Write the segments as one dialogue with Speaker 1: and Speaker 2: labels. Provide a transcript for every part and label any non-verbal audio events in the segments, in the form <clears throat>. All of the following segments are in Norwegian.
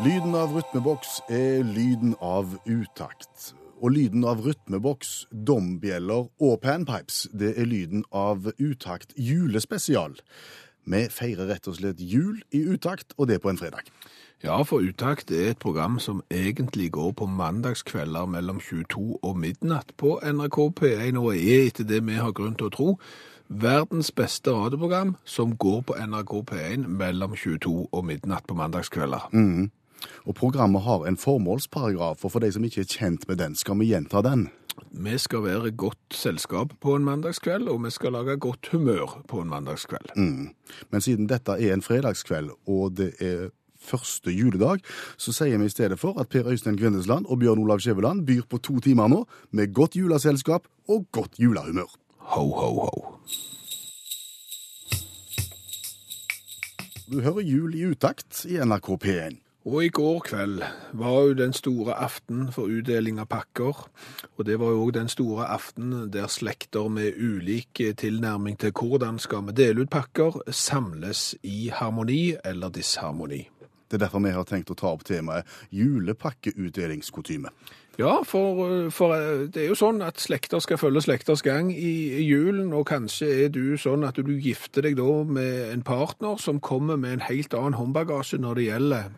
Speaker 1: Lyden av rytmeboks er lyden av utakt. Og lyden av rytmeboks, dombjeller og panpipes, det er lyden av utakt julespesial. Vi feirer rett og slett jul i utakt, og det på en fredag.
Speaker 2: Ja, for Utakt er et program som egentlig går på mandagskvelder mellom 22 og midnatt på NRK P1, og er etter det vi har grunn til å tro, verdens beste radioprogram som går på NRK P1 mellom 22 og midnatt på mandagskvelder.
Speaker 1: Og programmet har en formålsparagraf, og for de som ikke er kjent med den, skal vi gjenta den.
Speaker 2: Vi skal være godt selskap på en mandagskveld, og vi skal lage godt humør på en mandagskveld.
Speaker 1: Men siden dette er en fredagskveld, og det er første juledag, så sier vi i stedet for at Per Øystein Kvindesland og Bjørn Olav Skjæveland byr på to timer nå, med godt juleselskap og godt julehumør.
Speaker 2: Ho, ho, ho.
Speaker 1: Du hører Jul i utakt i NRK P1.
Speaker 2: Og i går kveld var jo den store aften for utdeling av pakker. Og det var jo òg den store aften der slekter med ulik tilnærming til hvordan skal vi dele ut pakker, samles i harmoni eller disharmoni.
Speaker 1: Det er derfor vi har tenkt å ta opp temaet julepakkeutdelingskutyme.
Speaker 2: Ja, for, for det er jo sånn at slekter skal følge slekters gang i, julen, og kanskje er du sånn at du gifter deg da med en partner som kommer med en helt annen håndbagasje når det gjelder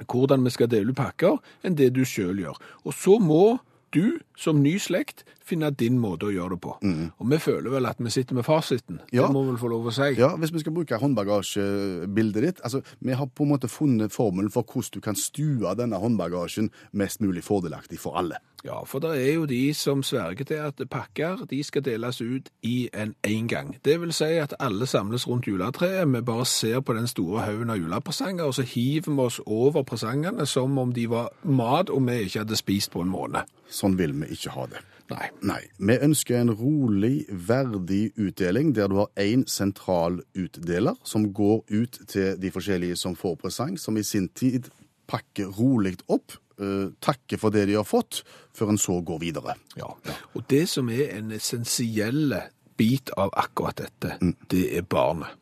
Speaker 2: hvordan vi skal dele pakker, enn det du sjøl gjør. Og så må du som ny slekt finne din måte å gjøre det på. Og vi føler vel at vi sitter med fasiten.
Speaker 1: Ja.
Speaker 2: Det må vi vel få lov å si.
Speaker 1: Ja, Hvis vi skal bruke håndbagasjebildet ditt altså, Vi har på en måte funnet formelen for hvordan du kan stue denne håndbagasjen mest mulig fordelaktig for alle.
Speaker 2: Ja, for det er jo de som sverger til at pakker de skal deles ut i en engang. Det vil si at alle samles rundt juletreet, vi bare ser på den store haugen av julepresanger, og så hiver vi oss over presangene som om de var mat og vi ikke hadde spist på en måned.
Speaker 1: Sånn vil vi ikke ha det.
Speaker 2: Nei.
Speaker 1: Nei. Vi ønsker en rolig, verdig utdeling der du har én sentral utdeler som går ut til de forskjellige som får presang, som i sin tid pakker rolig opp, eh, takker for det de har fått, før en så går videre.
Speaker 2: Ja. Og det som er en essensiell bit av akkurat dette, det er barnet.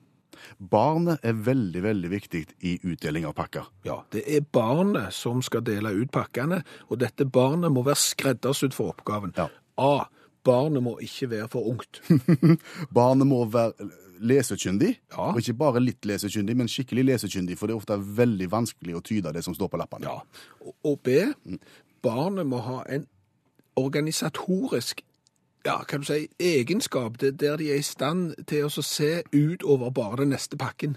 Speaker 1: Barnet er veldig, veldig viktig i utdeling av pakker.
Speaker 2: Ja, det er barnet som skal dele ut pakkene, og dette barnet må være skreddersydd for oppgaven.
Speaker 1: Ja.
Speaker 2: A. Barnet må ikke være for ungt. <laughs>
Speaker 1: Barnet må være lesekyndig,
Speaker 2: Ja.
Speaker 1: og ikke bare litt lesekyndig, men skikkelig lesekyndig, for det er ofte veldig vanskelig å tyde det som står på lappene.
Speaker 2: Ja. Og- B. Barnet må ha en organisatorisk ja, kan du si, egenskap, der de er i stand til å se utover bare den neste pakken.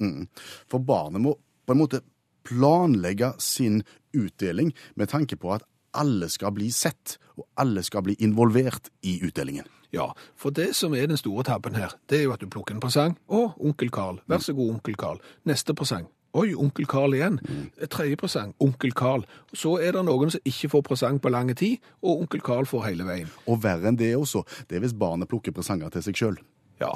Speaker 1: Mm. For barnet må på en måte planlegge sin utdeling med tanke på at alle skal bli sett, og alle skal bli involvert i utdelingen.
Speaker 2: Ja, for det som er den store tabben her, det er jo at du plukker en presang. Å, onkel Karl. Vær så god, onkel Karl. Neste presang. Oi, onkel Karl igjen. Tredje presang. Onkel Karl. Så er det noen som ikke får presang på lang tid, og onkel Karl får hele veien.
Speaker 1: Og verre enn det også, det er hvis barnet plukker presanger til seg sjøl.
Speaker 2: Ja.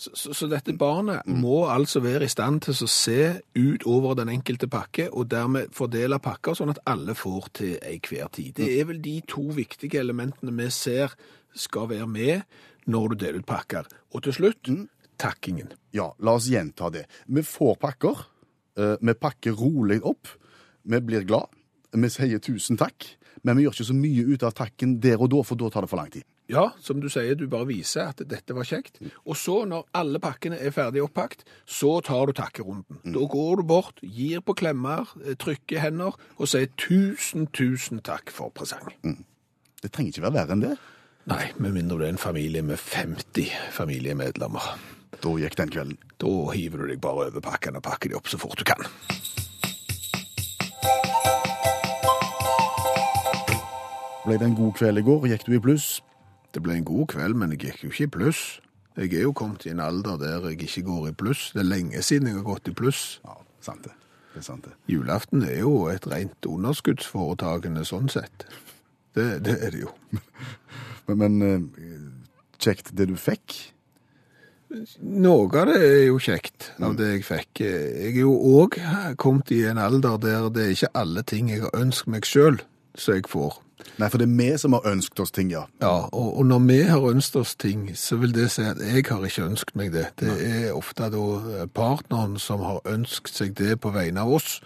Speaker 2: Så, så, så dette barnet må altså være i stand til å se ut over den enkelte pakke, og dermed fordele pakker sånn at alle får til enhver tid. Det er vel de to viktige elementene vi ser skal være med når du deler ut pakker. Og til slutt, takkingen.
Speaker 1: Ja, la oss gjenta det. Vi får pakker. eh, Vi pakker rolig opp. Vi blir glad. Vi sier tusen takk. Men vi gjør ikke så mye ut av takken der og da, for da tar det for lang tid.
Speaker 2: Ja, som du sier, du bare viser at dette var kjekt. Og så, når alle pakkene er ferdig oppakt, så tar du takkerunden. Da går du bort, gir på klemmer, eh, trykker hender og sier tusen, tusen takk for presang.
Speaker 1: Det trenger ikke være verre enn det.
Speaker 2: Nei, med mindre det er en familie med 50 familiemedlemmer.
Speaker 1: Da gikk den kvelden.
Speaker 2: Da hiver du deg bare over pakkene og pakker de opp så fort du kan.
Speaker 1: Ble det en god kveld i går? Gikk du i pluss?
Speaker 2: Det ble en god kveld, men jeg gikk jo ikke i pluss. Jeg er jo kommet i en alder der jeg ikke går i pluss. Det er lenge siden jeg har gått i pluss.
Speaker 1: Ja, sant det. Det er sant det.
Speaker 2: Julaften er jo et rent underskuddsforetakende sånn sett. Det, det er det jo. <laughs>
Speaker 1: Men, men eh, kjekt det du fikk.
Speaker 2: Noe av det er jo kjekt av det jeg fikk. Jeg er jo òg kommet i en alder der det er ikke alle ting jeg har ønsket meg sjøl, som jeg får.
Speaker 1: Nei, for det er vi som har ønsket oss ting, ja.
Speaker 2: Ja, og, og når vi har ønsket oss ting, så vil det si at jeg har ikke ønsket meg det. Det er ofte da partneren som har ønsket seg det på vegne av oss.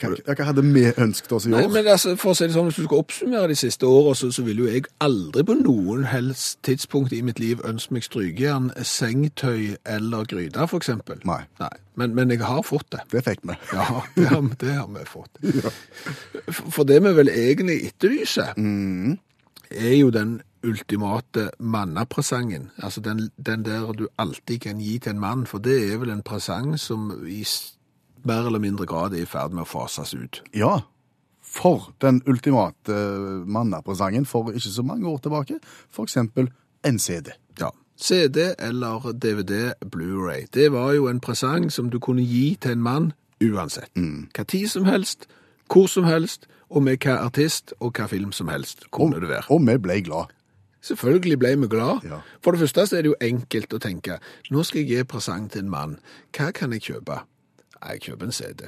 Speaker 1: Hva, hva hadde vi ønsket oss i år?
Speaker 2: Nei, men altså, for å si det sånn, Hvis du skal oppsummere de siste årene, så, så ville jo jeg aldri på noen helst tidspunkt i mitt liv ønske meg strykejern, sengetøy eller gryte, for eksempel.
Speaker 1: Nei.
Speaker 2: Men, men jeg har fått det.
Speaker 1: Det fikk vi. <laughs>
Speaker 2: Ja, det har, det har vi fått. <laughs> For- For det vi vel egentlig etterlyser, er jo den ultimate mannapresangen. Altså den, den der du alltid kan gi til en mann, for det er vel en presang som i mer eller mindre grad er i ferd med å fases ut.
Speaker 1: Ja, for den ultimate eh, mannapresangen for ikke så mange år tilbake, eksempel en CD.
Speaker 2: Ja. CD eller DVD Blu-ray. Det var jo en presang som du kunne gi til en mann uansett. Hva tid som helst, hvor som helst, og med hva artist og hva film som helst kunne det være.
Speaker 1: Og vi ble glad.
Speaker 2: Selvfølgelig ble vi glad.
Speaker 1: Ja.
Speaker 2: For det første så er det jo enkelt å tenke, nå skal jeg gi presang til en mann. Hva kan jeg kjøpe? Jeg kjøper en CD.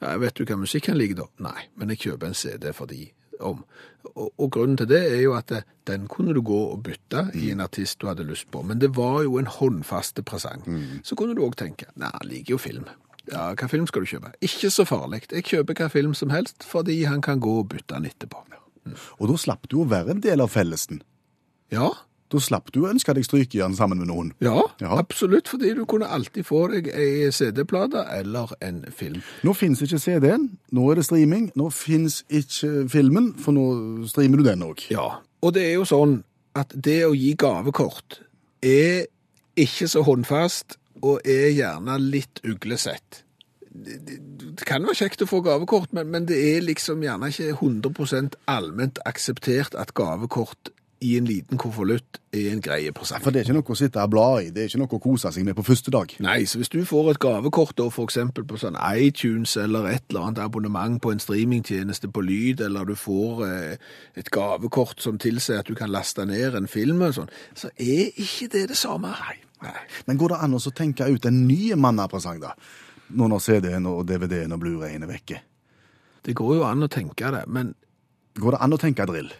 Speaker 2: Ja, vet du hva musikk han liker da? Nei, men jeg kjøper en CD fordi om. Og, og grunnen til det er jo at det, den kunne du gå og bytte i en artist du hadde lyst på. Men det var jo en håndfaste presang. Så kunne du også tenke, nei, han liker jo film. Ja, hva film skal du kjøpe? Ikke så farlig. Jeg kjøper hva film som helst, fordi han kan gå og bytte den etterpå.
Speaker 1: Og da slapp du å være en del av fellesen.
Speaker 2: Ja,
Speaker 1: Da slapp du å ønske deg igjen sammen med noen.
Speaker 2: Ja,
Speaker 1: Ja.
Speaker 2: absolutt, fordi du kunne alltid få deg ei CD-plate eller en film.
Speaker 1: Nå finnes ikke CD-en, nå er det streaming. Nå finnes ikke filmen, for nå streamer du den òg.
Speaker 2: Ja, og det er jo sånn at det å gi gavekort er ikke så håndfast, og er gjerne litt uglesett. Det kan være kjekt å få gavekort, men, men det er liksom gjerne ikke 100% allment akseptert at gavekort i en liten konvolutt er en greie presang.
Speaker 1: For det er ikke noe å sitte og bla i, det er ikke noe å kose seg med på første dag.
Speaker 2: Nei, så hvis du får et gavekort da, for eksempel på sånn iTunes eller et eller annet abonnement på en streamingtjeneste på lyd, eller du får eh, et gavekort som tilsier at du kan laste ned en film og sånn, så er ikke det det samme. Nei. Nei.
Speaker 1: Men går det an å tenke ut en ny mannapresang, da? Nå når CD-en og DVD-en og Blu-rayen er vekke.
Speaker 2: Det går jo an å tenke det, men
Speaker 1: Går det an å tenke drill?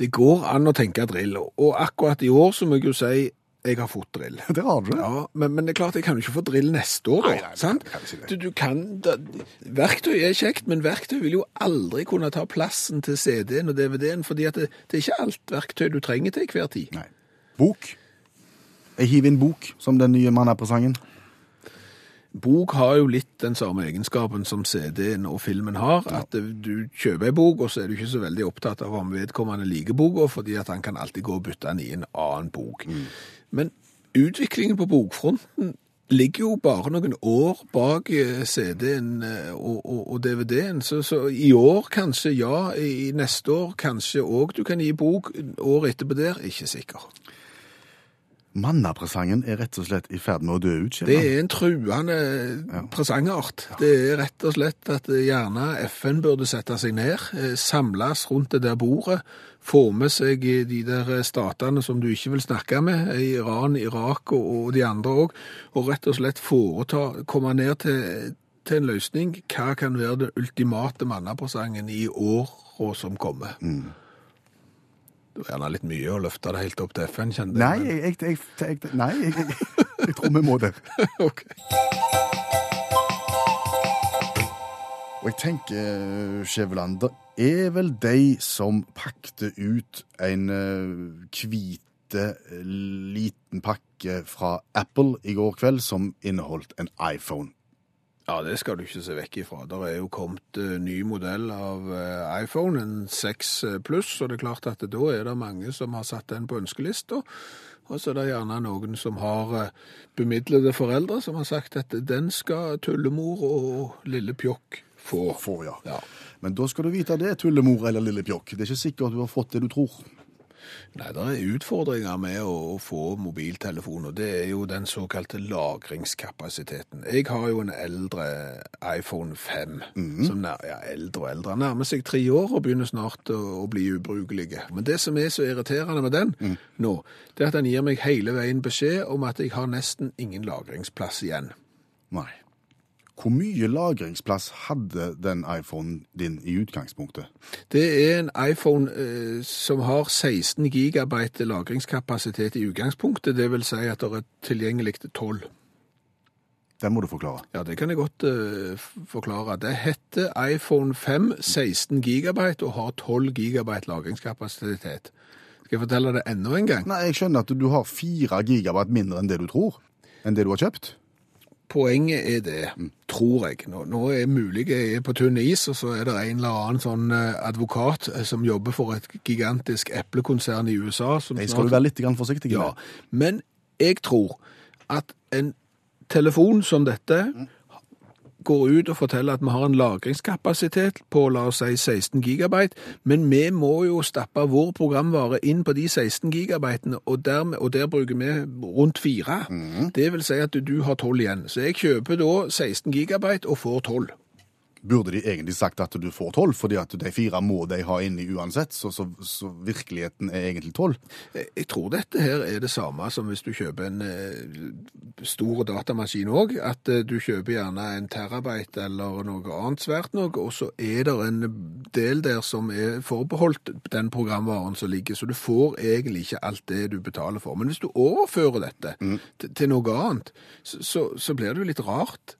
Speaker 2: Det går an å tenke drill, og akkurat i år så må jeg jo si jeg har fått drill. <laughs>
Speaker 1: Det har du.
Speaker 2: Ja, men, men det er klart jeg kan jo ikke få drill neste år, da.
Speaker 1: Nei, nei, nei,
Speaker 2: sant?
Speaker 1: kan.
Speaker 2: Du, du kan, da, verktøy er kjekt, men verktøy vil jo aldri kunne ta plassen til CD-en og DVD-en, fordi det, det er ikke alt verktøy du trenger til hver tid.
Speaker 1: Nei. Bok. Jeg hiver inn bok som den nye mannapresangen.
Speaker 2: Bok har jo litt den samme egenskapen som CD-en og filmen har, at eh, du kjøper en bok, og så er du ikke så veldig opptatt av om vedkommende liker boka, fordi at han kan alltid gå og bytte den i en annen bok. Men utviklingen på bokfronten ligger jo bare noen år bak eh, CD-en eh, og, og, og DVD-en, så, så i år kanskje ja, i neste år kanskje òg du kan gi bok, året etterpå der, ikke sikker.
Speaker 1: Mannapresangen er rett og slett i ferd med å dø ut.
Speaker 2: Det er en truende presangart. Det er rett og slett at eh, gjerne FN burde sette seg ned, eh, samles rundt det der bordet, få med seg eh, de der statene som du ikke vil snakke med, eh, Iran, Irak og, de andre òg, og rett og slett foreta, komme ned til, til en løsning. Hva kan være den ultimate mannapresangen i åra som kommer? Det var gjerne litt mye å løfte det helt opp til FN, kjente
Speaker 1: Nei, jeg, jeg, jeg, jeg, nei jeg, jeg, tror vi må det. <laughs>
Speaker 2: Ok.
Speaker 1: Og jeg tenker, Skjæveland, det er vel de som pakte ut en eh, hvite eh, liten pakke fra Apple i går kveld som inneholdt en iPhone.
Speaker 2: Ja, det skal du ikke se vekk ifra. Der er jo kommet uh, ny modell av eh, iPhone, en 6 pluss, og det er klart at da er det mange som har satt den på ønskelista. Og så er det gjerne noen som har eh, bemidlede foreldre som har sagt at den skal tullemor og lille pjokk få.
Speaker 1: Får, ja.
Speaker 2: Ja.
Speaker 1: Men da skal du vite det, tullemor eller lille pjokk. Det er ikke sikkert du har fått det du tror.
Speaker 2: Nei, det er utfordringer med å, å få mobiltelefon, og det er jo den såkalte lagringskapasiteten. Jeg har jo en eldre iPhone 5, som nær, ja, eldre og eldre, nærmer seg tre år og begynner snart å, å bli ubrukelige. Men det som er så irriterende med den nå, det er at den gir meg hele veien beskjed om at jeg har nesten ingen lagringsplass igjen.
Speaker 1: Nei. Hvor mye lagringsplass hadde den iPhonen din i utgangspunktet?
Speaker 2: Det er en iPhone eh, som har 16 gigabyte lagringskapasitet i utgangspunktet, det vil si at det er tilgjengelig til 12.
Speaker 1: Den må du forklare.
Speaker 2: Ja, det kan jeg godt eh, forklare. Det heter iPhone 5 16 gigabyte og har 12 gigabyte lagringskapasitet. Skal jeg fortelle det enda en gang?
Speaker 1: Nei, jeg skjønner at du har 4 gigabyte mindre enn det du tror. Enn det du har kjøpt.
Speaker 2: Poenget er det, tror jeg. Nå, nå er mulig jeg er på tynn is, og så er det en eller annen sånn eh, advokat eh, som jobber for et gigantisk eplekonsern i USA. Som det
Speaker 1: skal snart... du være litt forsiktig med.
Speaker 2: Ja, men jeg tror at en telefon som dette mm går ut og forteller at vi har en lagringskapasitet på la oss si 16 gigabyte, men vi må jo stappe vår programvare inn på de 16 gigabytene, og, dermed, og der bruker vi rundt 4. Det vil si at du, du har 12 igjen. Så jeg kjøper da 16 gigabyte og får 12.
Speaker 1: Burde de egentlig sagt at du får tolv, fordi at de fire må de ha inni uansett, så, så, så virkeligheten er egentlig tolv?
Speaker 2: Jeg tror dette her er det samme som hvis du kjøper en eh, stor datamaskin òg. At eh, du kjøper gjerne en terabyte eller noe annet svært noe, og så er det en del der som er forbeholdt den programvaren som ligger, så du får egentlig ikke alt det du betaler for. Men hvis du overfører dette til, til noe annet, så, så, blir det jo litt rart.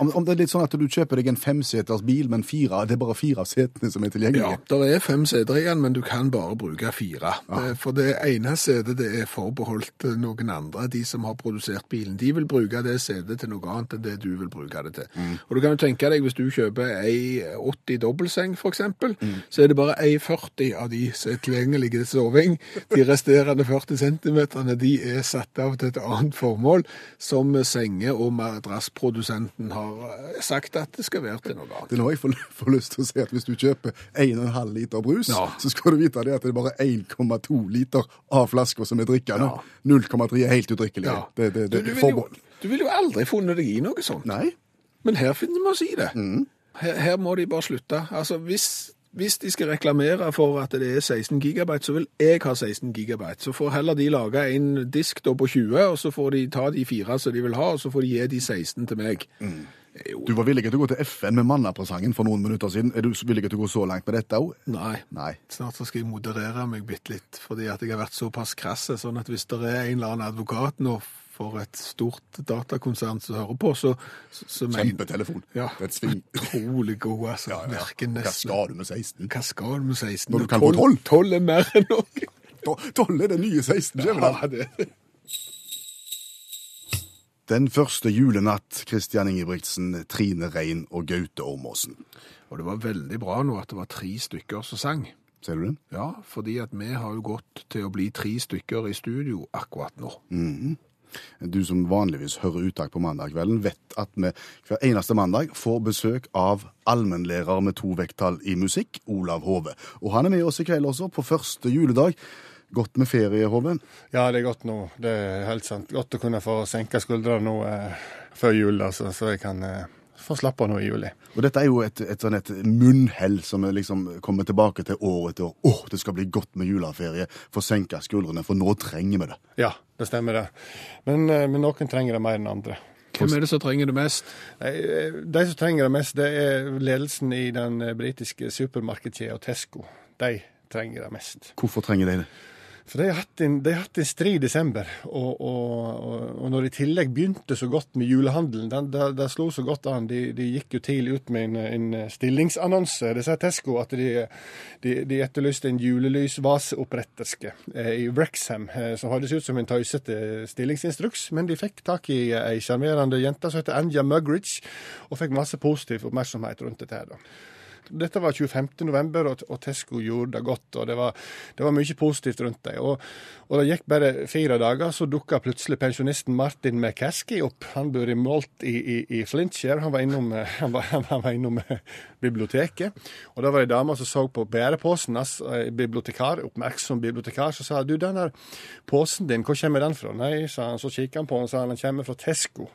Speaker 1: Om, om det er litt sånn at du kjøper deg en femseters bil, men fire, det er bare fire av setene som er tilgjengelige?
Speaker 2: Ja, det er fem seter igjen, men du kan bare bruke fire. Ja. For det ene setet det er forbeholdt eh, noen andre, de som har produsert bilen. De vil bruke det setet til noe annet enn det du vil bruke det til. Og du kan jo tenke deg, hvis du kjøper ei 80 dobbeltseng for eksempel, så er det bare ei 40 av de som er tilgjengelige til soving. De resterende 40 centimeterne, de er satt av til et annet formål, som senge- og madrassprodusenten har eh, sagt at det skal være til noe.
Speaker 1: Det er nå jeg får, lyst til å si at hvis du kjøper 1,5 liter brus,
Speaker 2: Ja.
Speaker 1: så skal du vite det at det er bare 1,2 liter av flaska som er drikkende. 0,3 er helt udrikkelig.
Speaker 2: Ja.
Speaker 1: Det, det, det,
Speaker 2: du,
Speaker 1: du,
Speaker 2: vil jo, du vil jo aldri funnet deg i noe sånt.
Speaker 1: Nei.
Speaker 2: Men her finner vi oss i det.
Speaker 1: Mm.
Speaker 2: Her, her må de bare slutte. Altså, hvis, hvis de skal reklamere for at det er 16 gigabyte, så vil jeg ha 16 gigabyte. Så får heller de lage en disk på 20, og så får de ta de fire som de vil ha, og så får de gi de 16 til meg.
Speaker 1: Mm.
Speaker 2: Jo,
Speaker 1: Du var villig til å gå til FN med mannapresangen for noen minutter siden. Er du villig til å gå så langt med dette òg?
Speaker 2: nei.
Speaker 1: Nei.
Speaker 2: Snart så skal jeg moderere meg bitte litt, fordi at jeg har vært såpass krasse, sånn at hvis det er en eller annen advokat nå for et stort datakonsern som hører på, så, så,
Speaker 1: Kjempetelefon.
Speaker 2: Ja.
Speaker 1: Det er et sving.
Speaker 2: Utrolig god, altså.
Speaker 1: Ja, ja.
Speaker 2: Virker
Speaker 1: Hva skal du med 16?
Speaker 2: Hva skal du med 16?
Speaker 1: Når du kan få 12?
Speaker 2: 12 er mer enn nok. <laughs>
Speaker 1: To- Tolv er det nye 16, skjønner du?
Speaker 2: Ja, det.
Speaker 1: Den første julenatt, Kristian Ingebrigtsen, Trine Rein og Gaute Ormåsen.
Speaker 2: Og det var veldig bra nå at det var tre stykker som sang.
Speaker 1: Ser du det?
Speaker 2: Ja, fordi at vi har jo gått til å bli tre stykker i studio akkurat nå.
Speaker 1: Du som vanligvis hører uttak på mandagskvelden, vet at vi hver eneste mandag får besøk av allmennlærer med to vekttall i musikk, Olav Hove. Og han er med oss i kveld også, på første juledag. Godt med ferie, Hove.
Speaker 3: Ja, det er godt nå. Det er helt sant. Godt å kunne få senka skuldrene nå eh, før jul, altså, så jeg kan eh, få slappe av nå i juli.
Speaker 1: Og dette er jo et, et, sånn et munnhell som vi liksom kommer tilbake til år etter år. Åh, det skal bli godt med juleferie. Få senka skuldrene, for nå trenger vi det.
Speaker 3: Ja, det stemmer det. Men, eh, men noen trenger det mer enn andre.
Speaker 2: Hvem er det som trenger det mest?
Speaker 3: Eh, De som trenger det mest, det er ledelsen i den eh, britiske supermarkedskjeden Tesco. De trenger det mest.
Speaker 1: Hvorfor trenger de det?
Speaker 3: For de har hatt en, har hatt en stri desember, og, og, og, når de i tillegg begynte så godt med julehandelen, det slo så godt an. De, de gikk jo tidlig ut med en, en stillingsannonse. Det sa Tesco at de, de, de etterlyste en julelysvaseoppretterske eh, i Wrexham, eh, som hørtes ut som en tøysete stillingsinstruks, men de fikk tak i ei sjarmerende jente som heter Anja Mugridge, og fikk masse positiv oppmerksomhet rundt dette her. da. Dette var 25. november, og, og Tesco gjorde det godt. og Det var, det var mye positivt rundt dem. Og, og det gikk bare fire dager, så dukka plutselig pensjonisten Martin McCaskey opp. Han bor i Malt i, i, i Flintshire. Han var innom, <laughs> han var, han var innom eh, biblioteket. Og da var det ei dame som så på bæreposen hans, eh, bibliotekar, oppmerksom bibliotekar, som sa du, den der posen din, hvor kommer den fra? Nei, sa han. Så kikka han på den og sa han, den kommer fra Tesco.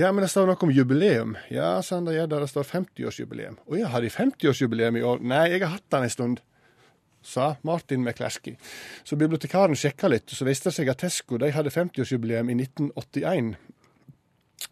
Speaker 3: Ja, men det står noe om jubileum. Ja, sa han, det det. Det står 50-årsjubileum. Å ja, har de 50-årsjubileum i år? Nei, jeg har hatt den en stund. Sa Martin McClaskey. Så bibliotekaren sjekka litt, så viste det seg at Tesco de hadde 50-årsjubileum i 1981.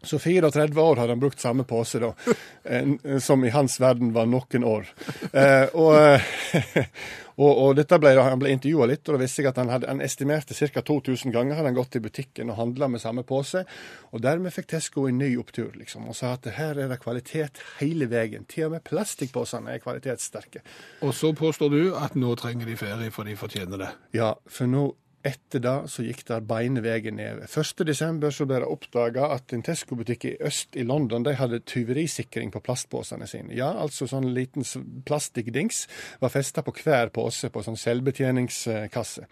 Speaker 3: Så 34 år har han brukt samme pose, da, <laughs> eh, som i hans verden var noen år. Eh, og, eh, <laughs> og, og, dette ble, Han ble intervjua litt, og da visste jeg at han, hadde, han estimerte ca. 2000 ganger hadde han gått i butikken og handla med samme pose. Og dermed fikk Tesco en ny opptur, liksom, og sa at her er det kvalitet hele veien. Til og med plastikkposene er kvalitetssterke.
Speaker 2: Og så påstår du at nå trenger de ferie, for de fortjener det.
Speaker 3: Ja, for nå etter det så gikk det beine veien ned. 1.12. så ble det oppdaga at en Tesco-butikk i øst i London de hadde tyverisikring på plastposene sine. Ja, altså sånn liten plastikkdings var festa på hver pose på sånn selvbetjeningskasse.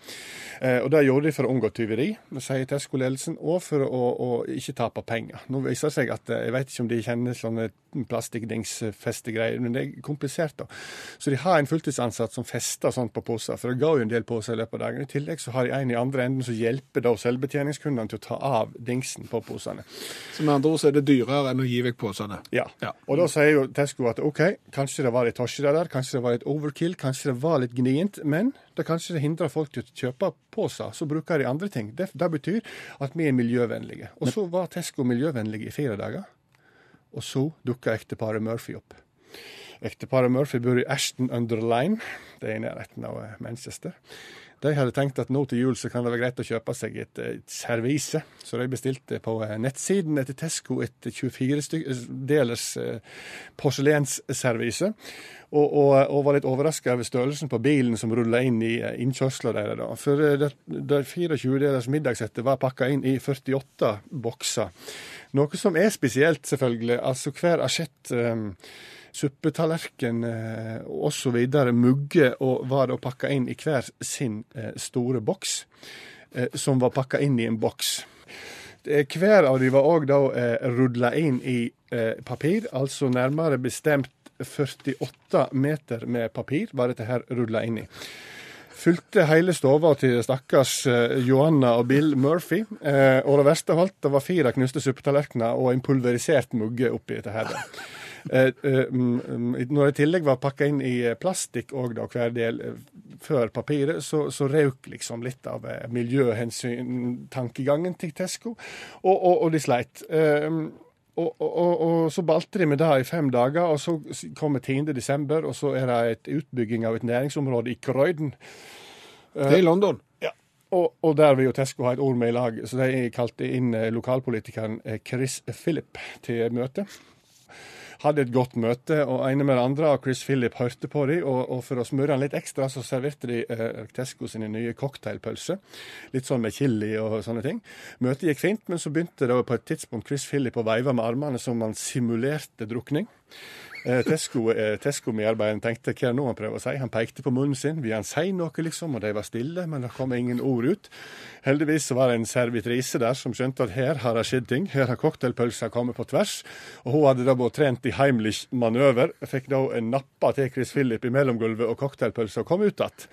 Speaker 3: Eh, og Det gjorde de for å unngå tyveri, sier Tesco-ledelsen, og for å, å, ikke tape penger. Nå viser det seg at eh, jeg vet ikke om de kjenner sånne plastikkdingsfestegreier, men det er komplisert. da. Så de har en fulltidsansatt som fester sånt på poser, for det ga jo en del poser i løpet av dagen. I tillegg så har de en i andre enden som hjelper da selvbetjeningskundene til å ta av dingsen på posene.
Speaker 2: Så med andre ord så er det dyrere enn å gi vekk posene?
Speaker 3: Ja. ja. Og da sier jo Tesco at OK, kanskje det var litt tosje der, kanskje det var litt overkill, kanskje det var litt gnient, men det kanskje det hindrer folk til å kjøpe poser. Så bruker de andre ting. Det, det betyr at vi er miljøvennlige. Og så var Tesco miljøvennlige i fire dager. Og så dukka ekteparet Murphy opp. Ekteparet Murphy bor i Ashton under Line, det er i nærheten av Manchester. De hadde tenkt at nå til jul så kan det være greit å kjøpe seg et, et servise, så de bestilte på eh, nettsiden etter Tesco et 24-delers eh, porselensservise. Og, og, og, var litt overraska over størrelsen på bilen som rulla inn i eh, innkjørsla deres. For det, det 24-delers middagssettet var pakka inn i 48 bokser. Noe som er spesielt, selvfølgelig. Altså hver asjett suppetallerken eh, osv. mugge og var da pakka inn i hver sin eh, store boks, eh, som var pakka inn i en boks. Hver av de var òg da rudla inn i papir, altså nærmere bestemt 48 meter med papir var dette her rudla inn i fylte hele stova til stakkars Joanna og Bill Murphy. Eh, og det verste av alt, det var fire knuste suppetallerkener og en pulverisert mugge oppi dette her. Eh, eh, mm, mm, når det i tillegg var pakka inn i eh, plastikk òg, da, hver del før papiret, så, så røk liksom litt av miljøhensyn-tankegangen til Tesco, og, og, og de sleit. Og, og, og, så balte de med det i fem dager, og så kommer 10. desember, og så er det et utbygging av et næringsområde i Croydon.
Speaker 2: Det er i London?
Speaker 3: Ja. Og, og, der vil jo Tesco ha et ord med i lag, så de kalte inn lokalpolitikeren Chris Philip til møte hadde et godt møte, og ene med det andre, og Chris Philip hørte på dem. Og, og, for å smøre han litt ekstra, så serverte de eh, Tesco sine nye cocktailpølser. Litt sånn med chili og sånne ting. Møtet gikk fint, men så begynte det på et tidspunkt Chris Philip å veive med armene som han simulerte drukning. Eh, Tesco-medarbeideren eh, tenkte hva er det nå han prøver å si? Han pekte på munnen sin. Vil han si noe, liksom? Og de var stille, men det kom ingen ord ut. Heldigvis var det en servitrise der som skjønte at her har det skjedd ting. Her har cocktailpølsa kommet på tvers. Og hun hadde da vært trent i Heimlich-manøver. Fikk da nappa til Chris Philip i mellomgulvet, og cocktailpølsa kom ut igjen.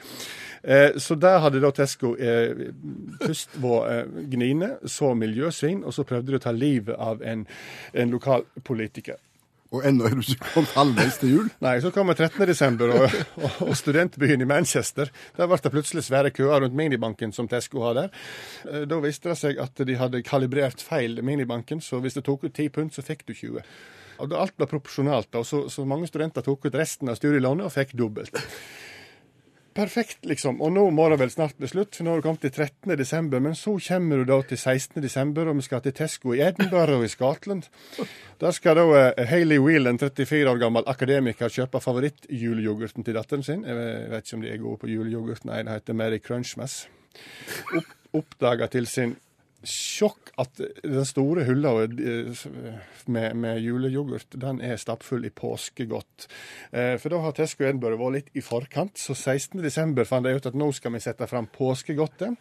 Speaker 3: Eh, så der hadde da Tesco eh, først vært eh, gnine, så miljøsvin, og så prøvde de å ta livet av en, en lokalpolitiker.
Speaker 1: Og ennå er du ikke kommet halvveis til jul?
Speaker 3: Nei, så kommer 13. desember og, og, og, studentbyen i Manchester. Der ble det plutselig svære køer rundt minibanken som Tesco har der. Eh, da viste det seg at de hadde kalibrert feil minibanken, så hvis det tok ut 10 pund, så fikk du 20. Og Alt ble proporsjonalt, og så, så mange studenter tok ut resten av studielånet og fikk dobbelt perfekt, liksom. Og nå må det vel snart bli slutt, for nå har du kommet til 13. desember. Men så kommer du da til 16. desember, og vi skal til Tesco i Edinburgh og i Scotland. Der skal da uh, Hayley Whelan, 34 år gammel akademiker, kjøpe favorittjuleyoghurten til datteren sin. Jeg vet ikke om de er gode på juleyoghurt. Nei, det heter Mary Crunchmas. Opp, oppdaga til sin sjokk at den store hylla eh, med, med juleyoghurt den er stappfull i påskegodt. Eh, for da har Tesco Edinburgh vært litt i forkant, så 16.12. fant jeg ut at nå skal vi sette fram påskegodtet.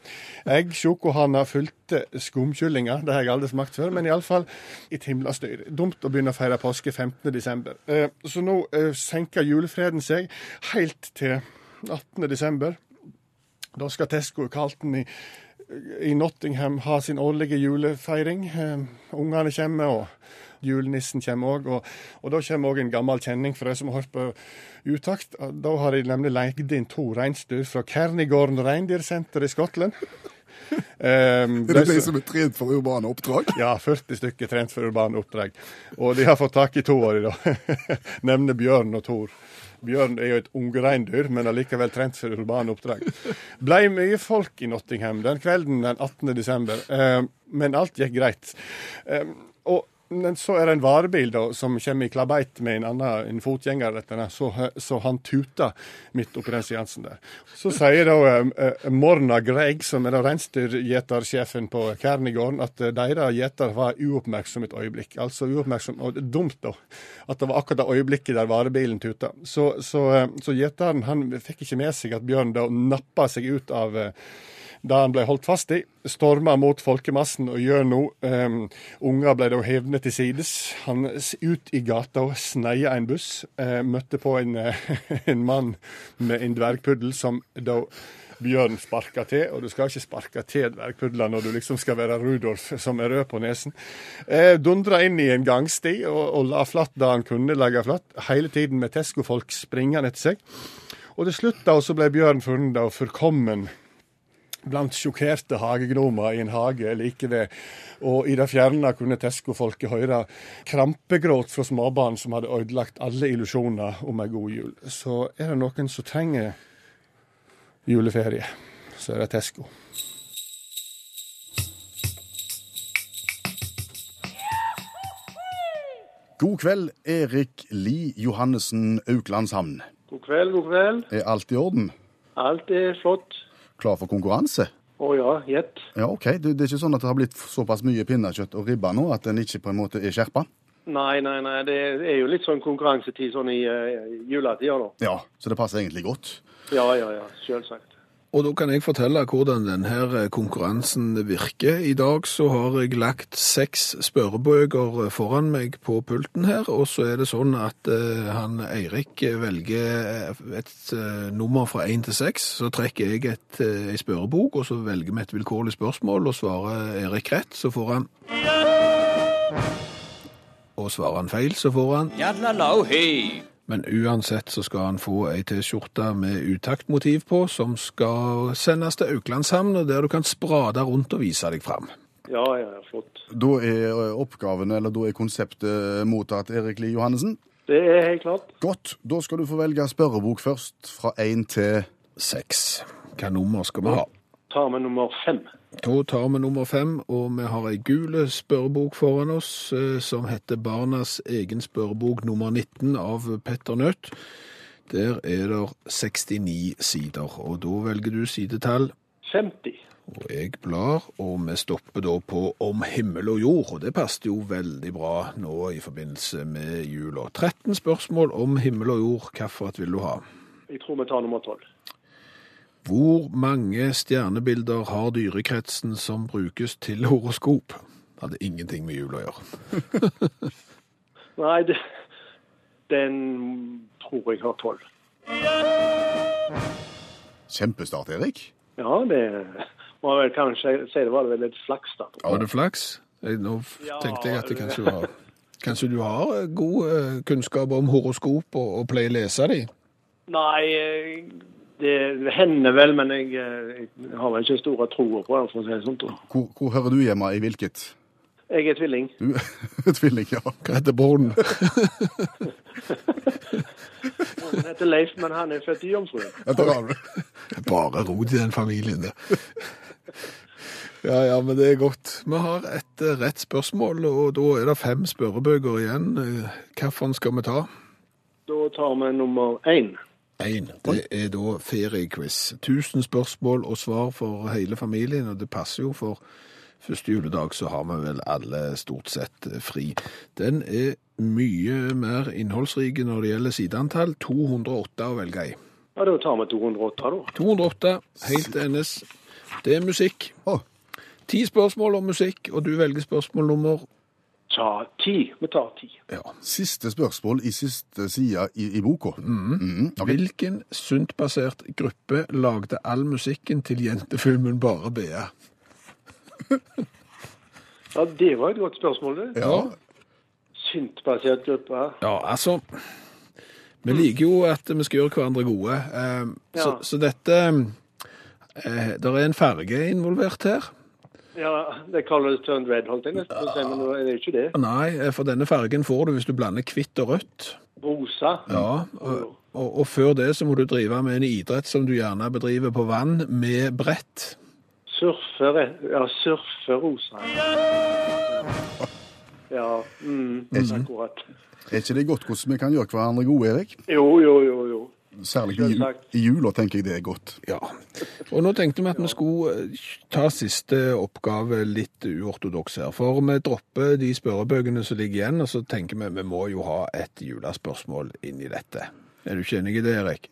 Speaker 3: Egg, sjokohanner, fylte skumkyllinger. Det har jeg aldri smakt før, men iallfall et himla styr. Dumt å begynne å feire påske 15.12. Eh, så nå senker julefreden seg helt til 18.12. Da skal Tesco Carlton i i Nottingham har sin årlige julefeiring. Eh, ungene kommer, og julenissen kommer òg. Og, og, da kommer òg en gammel kjenning for de som har hørt på utakt. Da har de nemlig leid inn to reinsdyr fra Kernigården reindyrsenter i Skottland. Um, <laughs>
Speaker 1: Det er de som er trent for urbane oppdrag.
Speaker 3: Ja, 40 stykker trent for urbane oppdrag. Og de har fått tak i to av i da. <laughs> Nemlig Bjørn og Tor. Bjørn er jo et ungreindyr, men allikevel trent for urbane oppdrag. Blei mye folk i Nottingham den kvelden den 18. desember, eh, men alt gikk greit. Eh, men så er det en varebil da, som kommer i klabeit med en annen en fotgjenger, dette, så, så han tuter midt oppi den seansen der. Så sier da eh, Morna Greg, som er da reinsdyrgjetersjefen på Kernigården, at eh, deres gjeter var uoppmerksom et øyeblikk. Altså uoppmerksom, og dumt, da. At det var akkurat det øyeblikket der varebilen tuta. Så, så, eh, så gjeteren han fikk ikke med seg at Bjørn da nappa seg ut av eh, da han ble holdt fast i. Storma mot folkemassen og nå. Um, unger ble da hevne til sides. Han ut i gata og sneia en buss. Uh, møtte på en, uh, <laughs> en mann med en dvergpuddel som da Bjørn sparka til, og du skal ikke sparke til dvergpudler når du liksom skal være Rudolf som er rød på nesen. Eh, Dundra inn i en gangsti og, og la flatt da han kunne legge flatt, hele tiden med Tesco-folk springende etter seg. Og til slutt da så ble Bjørn funnet og forkommen blant sjokkerte hagegromer i en hage like ved. Og i det fjerne kunne Tesco-folket høre krampegråt fra småbarn som hadde ødelagt alle illusjoner om ei god jul. Så er det noen som trenger juleferie, så er det Tesco.
Speaker 1: God kveld, Erik Li Johannessen, Auklandshamn.
Speaker 4: God kveld, god kveld.
Speaker 1: Er alt i orden?
Speaker 4: Alt er flott.
Speaker 1: Klar for konkurranse?
Speaker 4: Å ja, gjett.
Speaker 1: Ja, OK. Det, det er ikke sånn at det har blitt såpass mye pinnekjøtt og ribba nå at den ikke på en måte er skjerpa?
Speaker 4: Nei, nei, nei. Det er jo litt sånn konkurransetid sånn i uh, juletida, da.
Speaker 1: Ja, så det passer egentlig godt.
Speaker 4: Ja, ja, ja. Selvsagt.
Speaker 2: Og da kan jeg fortelle hvordan denne konkurransen virker. I dag så har jeg lagt seks spørrebøker foran meg på pulten her, og så er det sånn at eh, han Eirik velger et eh, nummer fra én til seks. Så trekker jeg et, eh, spørrebok, og så velger vi et vilkårlig spørsmål, og svarer Erik rett, så får han Og svarer han feil, så får han
Speaker 5: Jalala, hey!
Speaker 2: Men uansett så skal han få ei T-skjorte med utaktmotiv på, som skal sendes til Auklandshamn, der du kan sprade rundt og vise deg fram.
Speaker 4: Ja, ja, ja, flott.
Speaker 1: Da er eh, oppgaven, eller da er konseptet mottatt, Erik Lie Johannessen.
Speaker 4: Det er helt klart.
Speaker 1: Godt. Da skal du få velge spørrebok først, fra én til
Speaker 2: Seks. Hva nummer skal vi ha?
Speaker 4: Tar vi nummer fem.
Speaker 2: Da tar vi nummer fem, og vi har ei gul spørrebok foran oss eh, som heter Barnas egen spørrebok nummer 19 av Petter Nødt. Der er det 69 sider, og da velger du sidetall
Speaker 4: 50.
Speaker 2: Og jeg blar, og vi stopper da på Om himmel og jord, og det passet jo veldig bra nå i forbindelse med jula. 13 spørsmål om himmel og jord, hvilket vil du ha?
Speaker 4: Jeg tror vi tar nummer 12.
Speaker 2: Hvor mange stjernebilder har dyrekretsen som brukes til horoskop? Hadde ingenting med jul å gjøre. <laughs>
Speaker 4: Nei, det, den tror jeg har 12.
Speaker 1: Kjempestart, Erik.
Speaker 4: Ja, det må vel kanskje si det var vel litt flaks, da.
Speaker 2: Var det flaks? Nå tenkte jeg at det
Speaker 4: det-
Speaker 2: kanskje var Kanskje du har eh, god eh, kunnskap om horoskop og, og pleier å lese de?
Speaker 4: Nei, det hender vel, men jeg, eh, jeg har vel ikke store troer på det, for å si det sånn.
Speaker 1: Hvor, hvor hører du hjemme i hvilket?
Speaker 4: Jeg er tvilling.
Speaker 1: Du er <laughs> tvilling, ja.
Speaker 2: Hva heter broren?
Speaker 4: Han heter Leif, men han er født i Jomfruen.
Speaker 2: Bare rot i den familien, det. Ja, ja, men det er godt. Vi har et eh, rett spørsmål, og da er det fem spørrebøker igjen. Eh, Hvilken skal vi ta?
Speaker 4: Da tar vi nummer én.
Speaker 2: Én. Det er da feriequiz. 1000 spørsmål og svar for hele familien, og det passer jo for første juledag, så har vi vel alle stort sett eh, fri. Den er mye mer innholdsrik når det gjelder sideantall. 208 å velge i.
Speaker 4: Ja, da tar vi 208, da.
Speaker 2: 208, helt NS. Det er musikk. Ti spørsmål om musikk, og du velger spørsmål nummer
Speaker 4: Ta ti. Vi tar ti.
Speaker 2: ja.
Speaker 1: siste spørsmål i siste side i, i boka. Mm. Mm. Okay.
Speaker 2: Hvilken suntbasert gruppe lagde all musikken til jentefilmen Bare be? <laughs>
Speaker 4: Ja, Det var et godt spørsmål, det.
Speaker 1: Ja.
Speaker 4: Syntbasert gruppe.
Speaker 2: Ja, altså Vi liker jo at vi skal gjøre hverandre gode. eh, Så,
Speaker 4: Ja.
Speaker 2: så dette Eh, der er en farge involvert her.
Speaker 4: Ja, det kalles turned red, holdt jeg nesten på å si, men det er ikke det.
Speaker 2: Nei, eh, for denne fargen får du hvis du blander hvitt og rødt.
Speaker 4: Rosa.
Speaker 2: Ja, og, og, og før det så må du drive med en idrett som du gjerne bedriver på vann, med brett.
Speaker 4: Surfer, ja, surferosa. Ja, mm, akkurat.
Speaker 1: Er ikke det godt hvordan vi kan gjøre hverandre gode, Erik?
Speaker 4: Jo, jo, jo.
Speaker 1: Særlig i, i jula tenker jeg det er godt.
Speaker 2: Ja. Og nå tenkte vi at vi skulle eh, ta siste oppgave litt uortodoks her. For vi dropper de spørrebøkene som ligger igjen, og så tenker vi vi må jo ha et julespørsmål inn i dette. Er du ikke enig i det, Erik?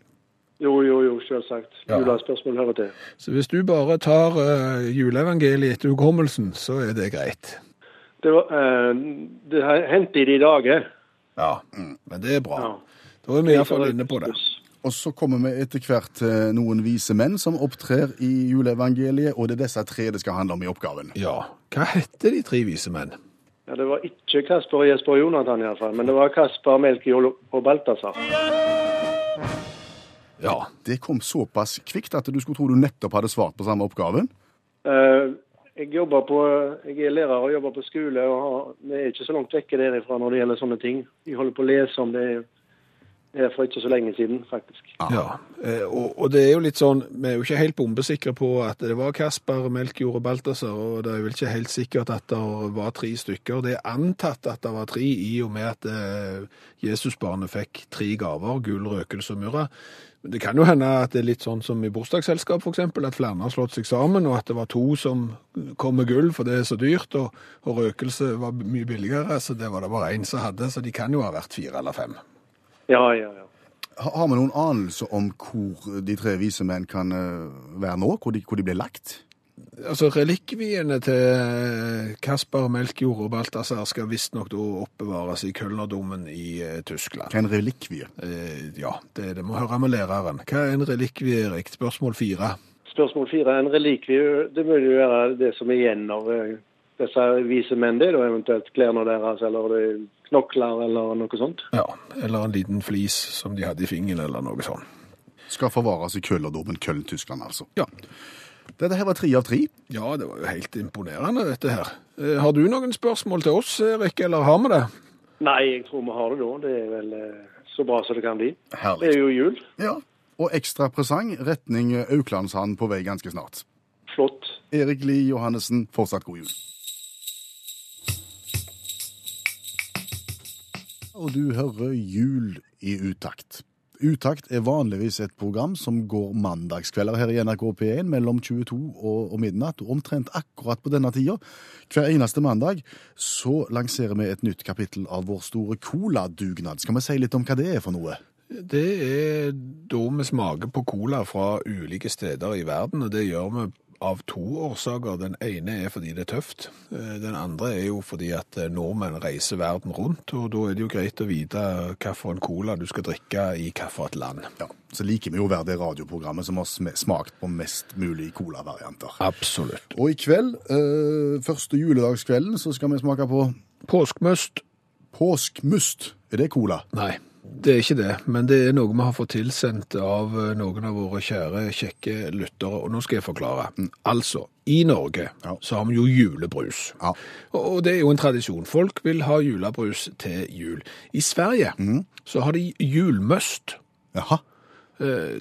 Speaker 4: Jo, jo, jo, selvsagt.
Speaker 2: Ja.
Speaker 4: Julespørsmål hører til.
Speaker 2: Så hvis du bare tar uh, juleevangeliet etter hukommelsen, så er det greit.
Speaker 4: Det, var, uh, det har hendt i de dager.
Speaker 2: Ja, men det er bra.
Speaker 4: Ja.
Speaker 2: Da er vi iallfall inne på det.
Speaker 1: Og så kommer vi etter hvert til noen vise menn som opptrer i juleevangeliet, og det er disse tre det skal handle om i oppgaven.
Speaker 2: Ja. Hva heter de tre vise menn?
Speaker 4: Ja, det var ikke Kasper, Jesper og Jonathan iallfall, men det var Kasper, Melchior og Balthazar.
Speaker 2: Ja.
Speaker 1: Det kom såpass kvikt at du skulle tro du nettopp hadde svart på samme oppgaven.
Speaker 4: Uh, jeg, jobber på, jeg er lærer og jobber på skole, og har, vi er ikke så langt vekke derifra når det gjelder sånne ting. Vi holder på å lese om det det er for ikke så lenge siden, faktisk.
Speaker 2: Ja, eh, og, og det er jo litt sånn, vi er jo ikke helt bombesikre på at det var Kasper, Melkjord og Balthazar, og det er vel ikke helt sikkert at det var tre stykker. Det er antatt at det var tre i og med at eh, Jesusbarnet fikk tre gaver, gull, røkelse og murre. Men Det kan jo hende at det er litt sånn som i bursdagsselskap for eksempel, at flere har slått seg sammen, og at det var to som kom med gull, for det er så dyrt, og, og røkelse var mye billigere, så det var det bare én som hadde, så de kan jo ha vært fire eller fem.
Speaker 4: Ja, ja, ja.
Speaker 1: Ha- Har vi noen anelse om hvor de tre vise menn kan eh, være nå? Hvor de, hvor de ble lagt?
Speaker 2: Altså, relikviene til Kasper, Melkjord og Balthazar skal visstnok oppbevares i Kølnerdommen i eh, Tyskland.
Speaker 1: Hva er en relikvie?
Speaker 2: Eh, ja, det, det må høre med læreren. Hva er en relikvie, Erik? Spørsmål fire.
Speaker 4: Spørsmål fire. En relikvie, det må jo være det som er igjen av eh, disse vise menn, det er da eventuelt klærne deres, eller det er knokler, eller noe sånt.
Speaker 2: Ja, eller en liten flis som de hadde i fingeren, eller noe sånt.
Speaker 1: Skal forvares i køllerdomen Køln, Tyskland, altså.
Speaker 2: Ja.
Speaker 1: Dette her var tre av tre.
Speaker 2: ja, det var jo helt imponerende, dette her. Eh, Har du noen spørsmål til oss, Erik, eller har vi det?
Speaker 4: Nei, jeg tror vi har det da. Det er vel eh, så bra som det kan bli.
Speaker 1: Herlig.
Speaker 4: Det er jo jul.
Speaker 1: Ja. Og ekstra presang, retning Auklandshand på vei ganske snart.
Speaker 4: Flott.
Speaker 1: Erik Lie Johannessen, fortsatt god jul. Og du hører Jul i utakt. Utakt er vanligvis et program som går mandagskvelder her i NRK P1 mellom 22 og, midnatt. Og omtrent akkurat på denne tida, hver eneste mandag, så lanserer vi et nytt kapittel av vår store coladugnad. Skal vi si litt om hva det er for noe?
Speaker 2: Det er da vi smaker på cola fra ulike steder i verden, og det gjør vi av to årsaker. Den ene er fordi det er tøft. Eh, Den andre er jo fordi at eh, nordmenn reiser verden rundt, og da er det jo greit å vite hvilken cola du skal drikke i hvilket land.
Speaker 1: Ja, Så liker vi jo å være det radioprogrammet som har smakt på mest mulig colavarianter.
Speaker 2: Absolutt.
Speaker 1: Og i kveld, eh, første juledagskvelden, så skal vi smake på
Speaker 2: Påskmøst?
Speaker 1: påskmust. Er det cola?
Speaker 2: Nei. Det er ikke det, men det er noe vi har fått tilsendt av eh, noen av våre kjære, kjekke lyttere, og nå skal jeg forklare. Altså, i Norge
Speaker 1: Ja.
Speaker 2: så har vi jo julebrus.
Speaker 1: Ja.
Speaker 2: Og det er jo en tradisjon. Folk vil ha julebrus til jul. I Sverige så har de julmøst.
Speaker 1: Jaha.
Speaker 2: Eh,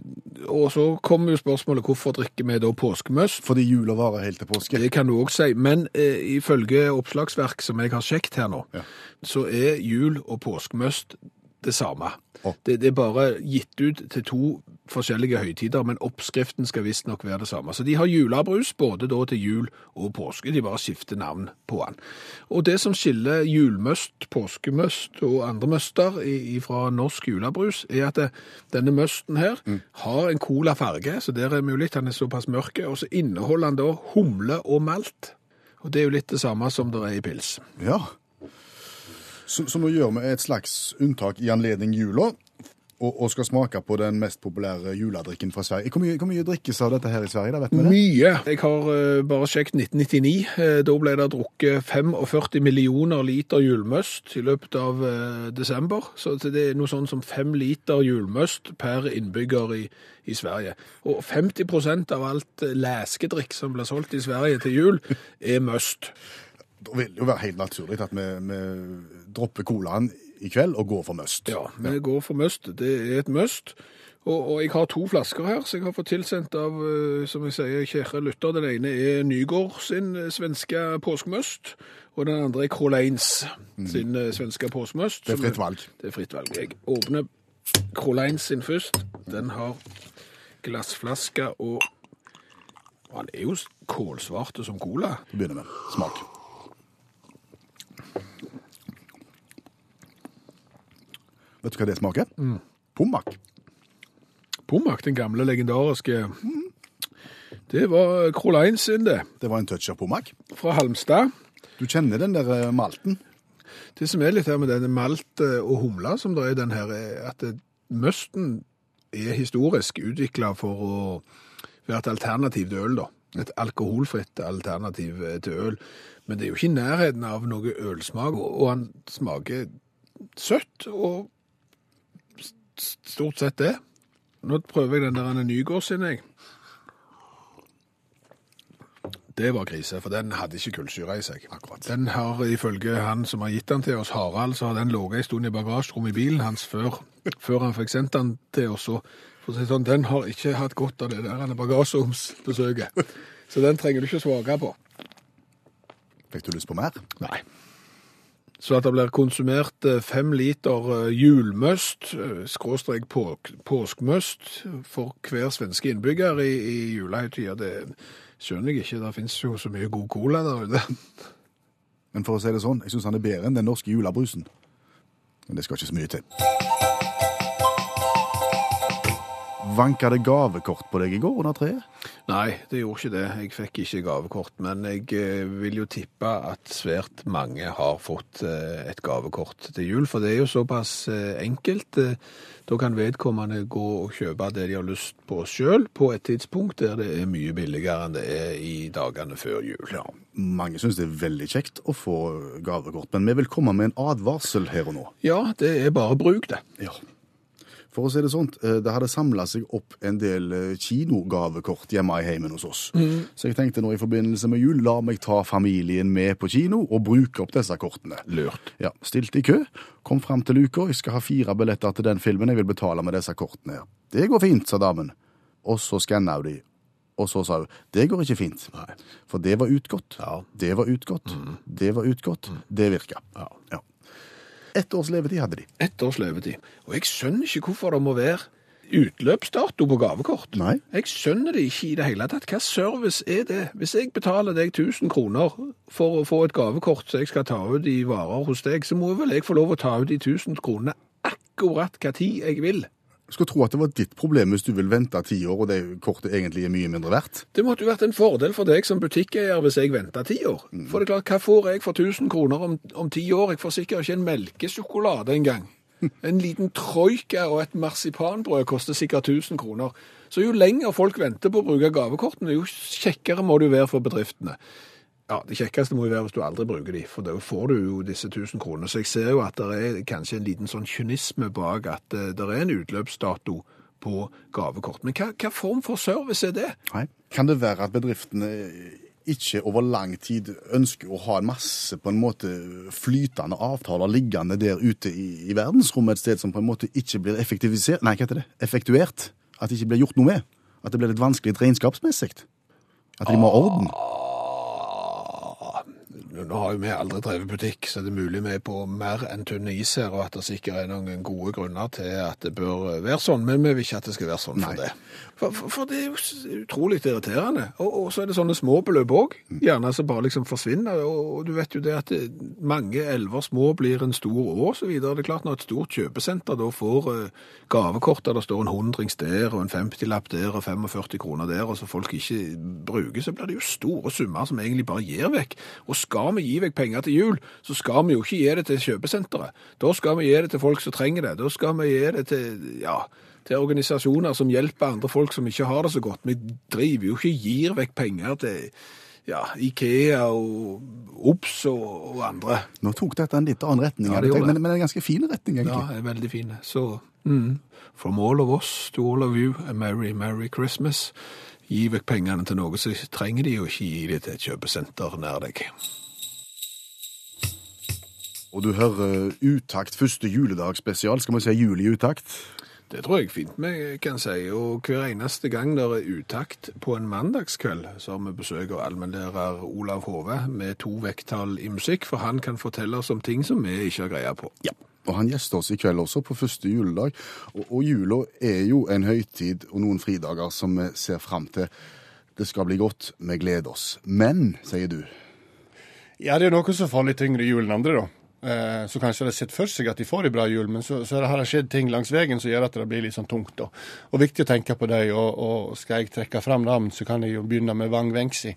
Speaker 2: og så kommer jo spørsmålet hvorfor drikker vi da påskemøst?
Speaker 1: Fordi jula varer helt til påske.
Speaker 2: Det kan du òg si, men eh, ifølge oppslagsverk som jeg har sjekket her nå,
Speaker 1: Ja.
Speaker 2: så er jul og påskemøst det samme.
Speaker 1: Oh.
Speaker 2: Det, det er bare gitt ut til to forskjellige høytider, men oppskriften skal visstnok være det samme. Så de har julebrus både da til jul og påske, de bare skifter navn på den. Og det som skiller julmøst, påskemøst og andre møster fra norsk julebrus, er at det, denne møsten her har en colafarge, så der er mulig den er såpass mørke, og så inneholder den da humle og malt. Og det er jo litt det samme som det er i pils.
Speaker 1: Ja. Så, så nå gjør vi et slags unntak i anledning jula. og, og skal smake på den mest populære juledrikken fra Sverige. Hvor mye, hvor mye drikkes av dette her i Sverige? da, vet vi det?
Speaker 2: Mye. Jeg har uh, bare sjekket 1999. Eh, da ble det drukket 45 millioner liter julmøst i løpet av uh, desember. Så det er noe sånn som fem liter julmøst per innbygger i, i Sverige. Og 50% av alt leskedrikk som blir solgt i Sverige til jul, er møst.
Speaker 1: Da vil det jo være helt naturlig at vi, vi dropper colaen i kveld og går for must.
Speaker 2: Ja, vi går for must. Det er et must. Og, og jeg har to flasker her, som jeg har fått tilsendt av, eh, som jeg sier, kjære lytter. Den ene er Nygård sin eh, svenske påskemust, og den andre er Kroleins sin mm. svenske påskemust.
Speaker 1: Det er fritt valg.
Speaker 2: Det er fritt valg. Jeg åpner Kroleins sin først. Den har glassflaske og Han er jo kålsvarte som cola.
Speaker 1: Vi begynner med smak. Vet du hva det smaker? Pommak.
Speaker 2: Pommak, den gamle legendariske Det var Kroleins sin, det.
Speaker 1: Det var en touch av pommak.
Speaker 2: Fra Halmstad.
Speaker 1: Du kjenner den der eh, malten.
Speaker 2: Det som er litt her med denne malt eh, og humla som det er den her, er at møsten er historisk utvikla for å være et alternativ til øl, da. Et alkoholfritt alternativ eh, til øl. Men det er jo ikke i nærheten av noe ølsmak, og han smaker søtt og stort sett det. Nå prøver jeg den der Anne Nygård sin, jeg. Det var grise, for den hadde ikke kullsyre i seg.
Speaker 1: Akkurat.
Speaker 2: Den har ifølge han som har gitt den til oss, Harald, så har den ligget en stund i bagasjerommet i bilen hans før, før han fikk sendt den til oss. For å si sånn, den har ikke hatt godt av det der bagasjeromsbesøket. Så den trenger du ikke svake på.
Speaker 1: Fikk du lyst på mer?
Speaker 2: Nei. Så at det blir konsumert eh, fem liter eh, julmøst, eh, skråstrek på, påskmøst, for hver svenske innbygger i, i julehøytida, det skjønner jeg ikke. Det finnes jo så mye god cola der ute. <laughs>
Speaker 1: Men for å si det sånn, jeg syns han er bedre enn den norske julebrusen. Men det skal ikke så mye til. Vanka det gavekort på deg i går under treet?
Speaker 2: Nei, det gjorde ikke det. Jeg fikk ikke gavekort, men jeg eh, vil jo tippe at svært mange har fått eh, et gavekort til jul, for det er jo såpass eh, enkelt. Da kan vedkommende gå og kjøpe det de har lyst på sjøl, på et tidspunkt der det er mye billigere enn det er i dagene før jul.
Speaker 1: Ja, mange syns det er veldig kjekt å få gavekort, men vi vil komme med en advarsel her og nå.
Speaker 2: Ja, det er bare bruk, det.
Speaker 1: Ja. For å si det sånn, eh, det hadde samla seg opp en del eh, kinogavekort hjemme i heimen hos oss. Så jeg tenkte nå i forbindelse med jul, la meg ta familien med på kino og bruke opp disse kortene.
Speaker 2: Lurt.
Speaker 1: Ja, Stilte i kø, kom fram til luka, jeg skal ha fire billetter til den filmen, jeg vil betale med disse kortene her. Det går fint, sa damen. Og så skanna hun de. Og så sa hun det går ikke fint.
Speaker 2: Nei.
Speaker 1: For det var utgått.
Speaker 2: Ja.
Speaker 1: Det var utgått. Det var utgått. Det virka.
Speaker 2: Ja.
Speaker 1: Ja. Ett års levetid hadde de.
Speaker 2: Ett års levetid. Og jeg skjønner ikke hvorfor det må være utløpsdato på gavekort.
Speaker 1: Nei.
Speaker 2: Jeg skjønner det ikke i det hele tatt. Hva service er det? Hvis jeg betaler deg 1000 kroner for å få et gavekort så jeg skal ta ut i varer hos deg, så må vel jeg få lov å ta ut de 1000 kronene akkurat hva tid jeg vil.
Speaker 1: Skulle tro at det var ditt problem hvis du vil vente ti år, og det kortet egentlig er mye mindre verdt.
Speaker 2: Det måtte jo vært en fordel for deg som butikkeier hvis jeg venta ti år. For det er klart, hva får jeg for 1000 kroner om, om ti år? Jeg får sikkert ikke en melkesjokolade engang. <laughs> En liten troika og et marsipanbrød koster sikkert 1000 kroner. Så jo lenger folk venter på å bruke gavekortene, jo kjekkere må det jo være for bedriftene. Ja, Det kjekkeste må jo være hvis du aldri bruker de, for da får du jo disse 1000 kronene. Så jeg ser jo at det er kanskje en liten sånn kynisme bak at eh, det er en utløpsdato på gavekort. Men hva, hva form for service er det?
Speaker 1: Nei. Kan det være at bedriftene ikke over lang tid ønsker å ha en masse på en måte flytende avtaler liggende der ute i, i verdensrommet et sted som på en måte ikke blir effektivisert Nei, hva heter det? Effektuert? At det ikke blir gjort noe med? At det blir litt vanskelig regnskapsmessig? At de må ha orden?
Speaker 2: Nå har jo vi aldri drevet butikk, så det er mulig vi er på mer enn tynn is her, og at det sikkert er noen gode grunner til at det bør være sånn, men vi vil ikke at det skal være sånn for
Speaker 1: Nei.
Speaker 2: det. For, for, for det er jo utrolig irriterende. Og, og så er det sånne små beløp òg, gjerne som bare liksom forsvinner. Og, og du vet jo det at det, mange elver små blir en stor å, osv. Det er klart når et stort kjøpesenter da får eh, gavekort der det står en hundrings der, og en 50-lapp der, og 45 kroner der, og så folk ikke bruker, så blir det jo store summer som egentlig bare gir vekk. Og skal vi vi gi vekk penger til jul, så skal vi jo ikke gi det til kjøpesenteret. Da skal vi gi det til folk som trenger det. Da skal vi gi det til, ja, til organisasjoner som hjelper andre folk som ikke har det så godt. Vi driver jo ikke gir vekk penger til ja, Ikea og Obs og, og andre.
Speaker 1: Nå tok dette en litt annen retning,
Speaker 2: Ja, det.
Speaker 1: men, men en ganske fin retning, egentlig.
Speaker 2: Ja,
Speaker 1: det
Speaker 2: er veldig fin. Så mm, from all of us to all of you, a merry, merry Christmas. Gi vekk pengene til noe så trenger de, jo ikke gi det til et kjøpesenter nær deg.
Speaker 1: Og du hører Utakt første juledag spesial. Skal vi si jul i utakt?
Speaker 2: Det tror jeg fint vi kan si. Og hver eneste gang det er utakt på en mandagskveld, så har vi besøk av allmennlærer Olav Hove med to vekttall i musikk, for han kan fortelle oss om ting som vi ikke har greie på.
Speaker 1: Ja. Og han gjester oss i kveld også på første juledag. Og, og jula er jo en høytid og noen fridager som vi ser fram til. Det skal bli godt, vi gleder oss. Men, sier du,
Speaker 3: Ja, det er noe som får litt tyngre jul enn andre, da. Eh, Så kanskje de sett for seg at de får ei bra jul, men så, så har det skjedd ting langs veien som gjør at det blir litt sånn tungt. da. Og viktig å tenke på det. Og, og skal jeg trekke fram navn, så kan jeg jo begynne med Wang Wengsi,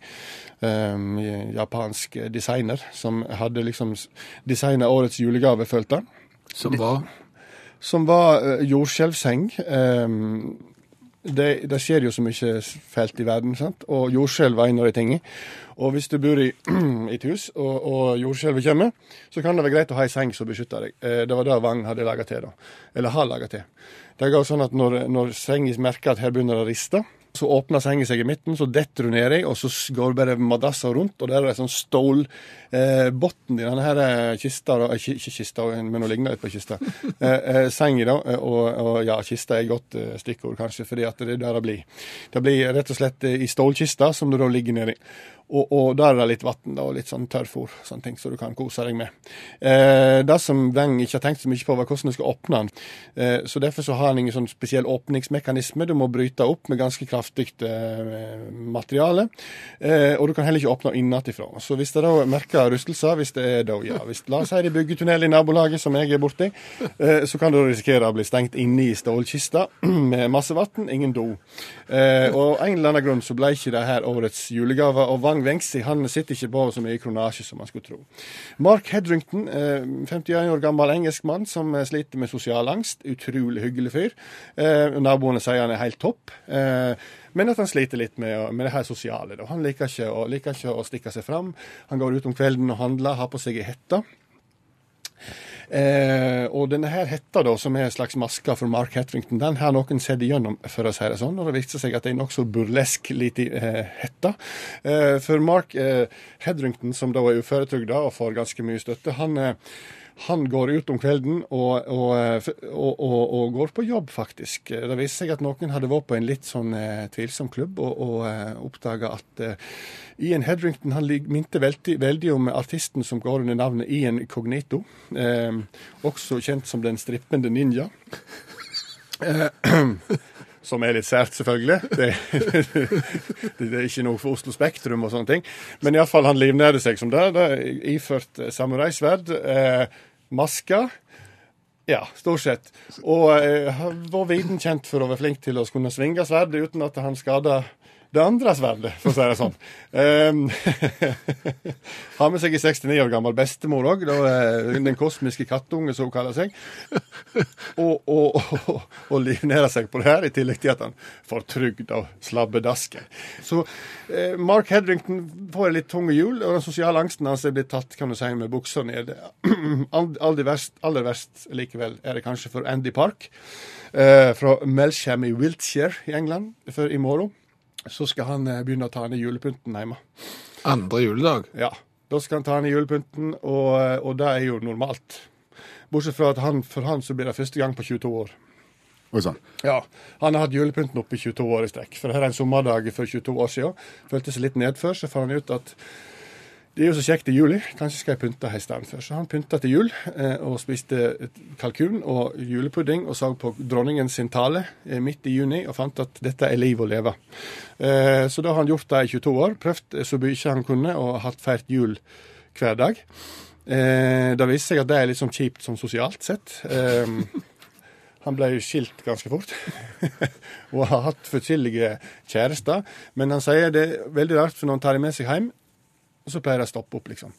Speaker 3: um, japansk designer, som hadde liksom designa årets julegave, følte han.
Speaker 2: Som var
Speaker 3: Som var uh, jordskjelvseng. Um, det, det skjer jo så mye fælt i verden, sant? og jordskjelv er en av de tingene. Og hvis du bor <clears throat> i et hus, og, og jordskjelvet kommer, så kan det være greit å ha ei seng som beskytter deg. Eh, det var det Wang hadde laga til, da. Eller har laga til. Det går sånn at når, når senga merker at her begynner det å riste, så åpner senga seg i midten, så detter du nedi, og så går bare madrassa rundt, og der er det sånn stålbunn eh, i denne her eh, kista, da, ikke, ikke kista, men hun ligner litt på kista. <laughs> Eh, eh, senga, da, eh, og, og ja, kista er et godt eh, stikkord, kanskje, fordi at det er der det blir. Det blir rett og slett eh, i stålkista som du da ligger nedi. Og, og der er det litt vann og litt sånn tørrfôr, sånne ting, så du kan kose deg med. Eh, det som Weng ikke har tenkt så mye på, var hvordan du skal åpne den. Eh, så derfor så har han ingen sånn spesiell åpningsmekanisme. Du må bryte opp med ganske kraftig eh, materiale. Eh, og du kan heller ikke åpne innenfra. Så hvis det da merker rustelser, hvis det er da, ja, hvis, la oss si det byggetunnel i nabolaget som jeg er borti, eh, så kan du risikere å bli stengt inne i stålkista <clears throat> med masse vann, ingen do. Eh, og av en eller annen grunn så ble ikke det her årets julegave. Og Wang Wengsi han sitter ikke på så mye kronasje som man skulle tro. Mark Hedrington, eh, 51 år gammel engelsk mann som eh, sliter med sosial angst. Utrolig hyggelig fyr. Eh, naboene sier han er helt topp. Eh, men at han sliter litt med, med det her sosiale. Han liker ikke, å, liker ikke å stikke seg fram. Han går ut om kvelden og handler, har på seg ei hette. Eh, og denne her hetta, da, som er en slags maske for Mark Hetrington, den har noen sett igjennom, for å si det sånn. Og det viste seg at det er nokså burlesk lite eh, hette. Eh, for Mark eh, Hedrington, som da er uføretrygda og får ganske mye støtte, han eh, han går ut om kvelden og, eh, og, og, og går på jobb, faktisk. Det viste seg at noen hadde vært på en litt sånn eh, tvilsom klubb og, og eh, oppdaga at eh, Ian Hedrington han minte veldig, veldig om artisten som går under navnet Ian Cognito. Eh, også kjent som Den strippende ninja. <clears throat> Som er litt sært, selvfølgelig. Det, <laughs> det er ikke noe for Oslo Spektrum og sånne ting. Men iallfall, han livnærte seg som det. det iført samuraisverd, eh, masker. Ja, stort sett. Og eh, var viden kjent for å være flink til å kunne svinge sverdet uten at han skada det andre sverdet, for å si det sånn. Um, <laughs> har med seg en 69 år gammel bestemor òg, den kosmiske kattunge, som hun kaller seg. Og, og, og, og livnærer seg på det her, i tillegg til at han får trygd av slabbedasken. Så eh, Mark Hedrington får en litt tung jul, og den sosiale angsten hans er blitt tatt kan du si, med buksa nede. <clears throat> Aller verst, aller verst likevel er det kanskje for Andy Park eh, fra Melsham i Wiltshire i England. For i morgen så skal han eh, begynne å ta ned julepynten hjemme.
Speaker 2: andre juledag.
Speaker 3: Ja, da skal han ta ned julepynten, og, og det er jo normalt. Bortsett fra at han, for han så blir det første gang på 22 år.
Speaker 1: Sånn.
Speaker 3: Ja, Han har hatt julepynten oppe i 22 år i strekk. For her er en sommerdag for 22 år siden. Følte seg litt nedfor, så fant han ut at det er jo så kjekt i juli, kanskje skal jeg pynte hestene før. Så han pynta til jul eh, og spiste kalkun og julepudding og så på dronningen sin tale eh, midt i juni og fant at dette er liv å leve. Eh, så da har han gjort det i 22 år, prøvd så mye han kunne og hatt feirt jul hver dag. Eh, det viser seg at det er litt sånn kjipt sånn sosialt sett. Eh, han ble skilt ganske fort, <laughs> og har hatt forskjellige kjærester. Men han sier det er veldig rart, for når han tar dem med seg hjem, så pleier de å stoppe opp, liksom.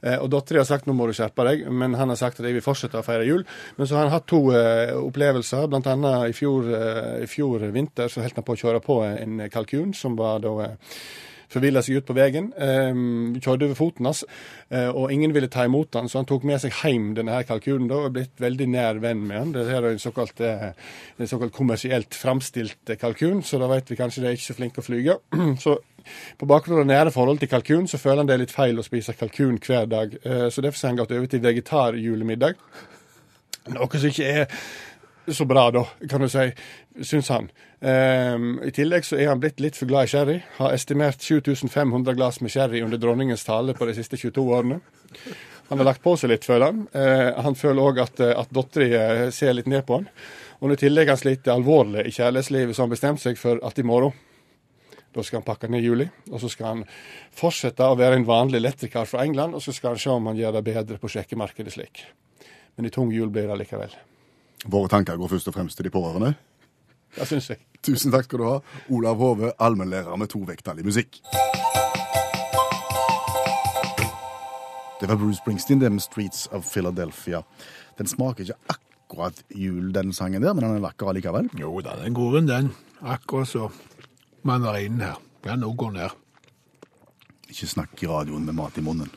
Speaker 3: Eh, og dattera har sagt nå må du skjerpe deg, men han har sagt at jeg vil fortsette å feire jul. Men så har han hatt to eh, opplevelser. Annet i fjor, eh, i fjor vinter så holdt han på å kjøre på en kalkun som var da eh, forvilla seg ut på veien. Eh, kjørte over foten hans, eh, og ingen ville ta imot han, så han tok med seg hjem denne her kalkunen da, og er blitt veldig nær venn med han. Det her er en såkalt, eh, en såkalt kommersielt framstilt eh, kalkun, så da vet vi kanskje de er ikke så flinke å flyge. <clears throat> så på bakgrunn av nære forhold til kalkun, så føler han det er litt feil å spise kalkun hver dag. Så derfor har han gått over til vegetarjulemiddag. Noe som ikke er så bra, da, kan du si, syns han. Um, I tillegg så er han blitt litt for glad i sherry. Har estimert 7500 glass med sherry under dronningens tale på de siste 22 årene. Han har lagt på seg litt, føler han. Uh, han føler òg at, eh, at dattera ser litt ned på han. Og i tillegg han sliter alvorlig i kjærlighetslivet, så han bestemt seg for at i morgen da skal han pakke ned Juli, og så skal han fortsette å være en vanlig elektriker fra England, og så skal han se om han gjør det bedre på sjekkemarkedet slik. Men i tung jul blir det likevel.
Speaker 1: Våre tanker går først og fremst til de pårørende.
Speaker 3: Det syns jeg.
Speaker 1: Tusen takk skal du ha, Olav Hove, allmennlærer med to vekttall i musikk. Det var Bruce Springsteen, med 'Streets of Philadelphia'. Den smaker ikke akkurat jul, den sangen der, men den er vakker allikevel.
Speaker 2: Jo da, den går inn, den. Akkurat så mandarinen her. Den òg går ned.
Speaker 1: Ikke snakk i radioen med mat i munnen.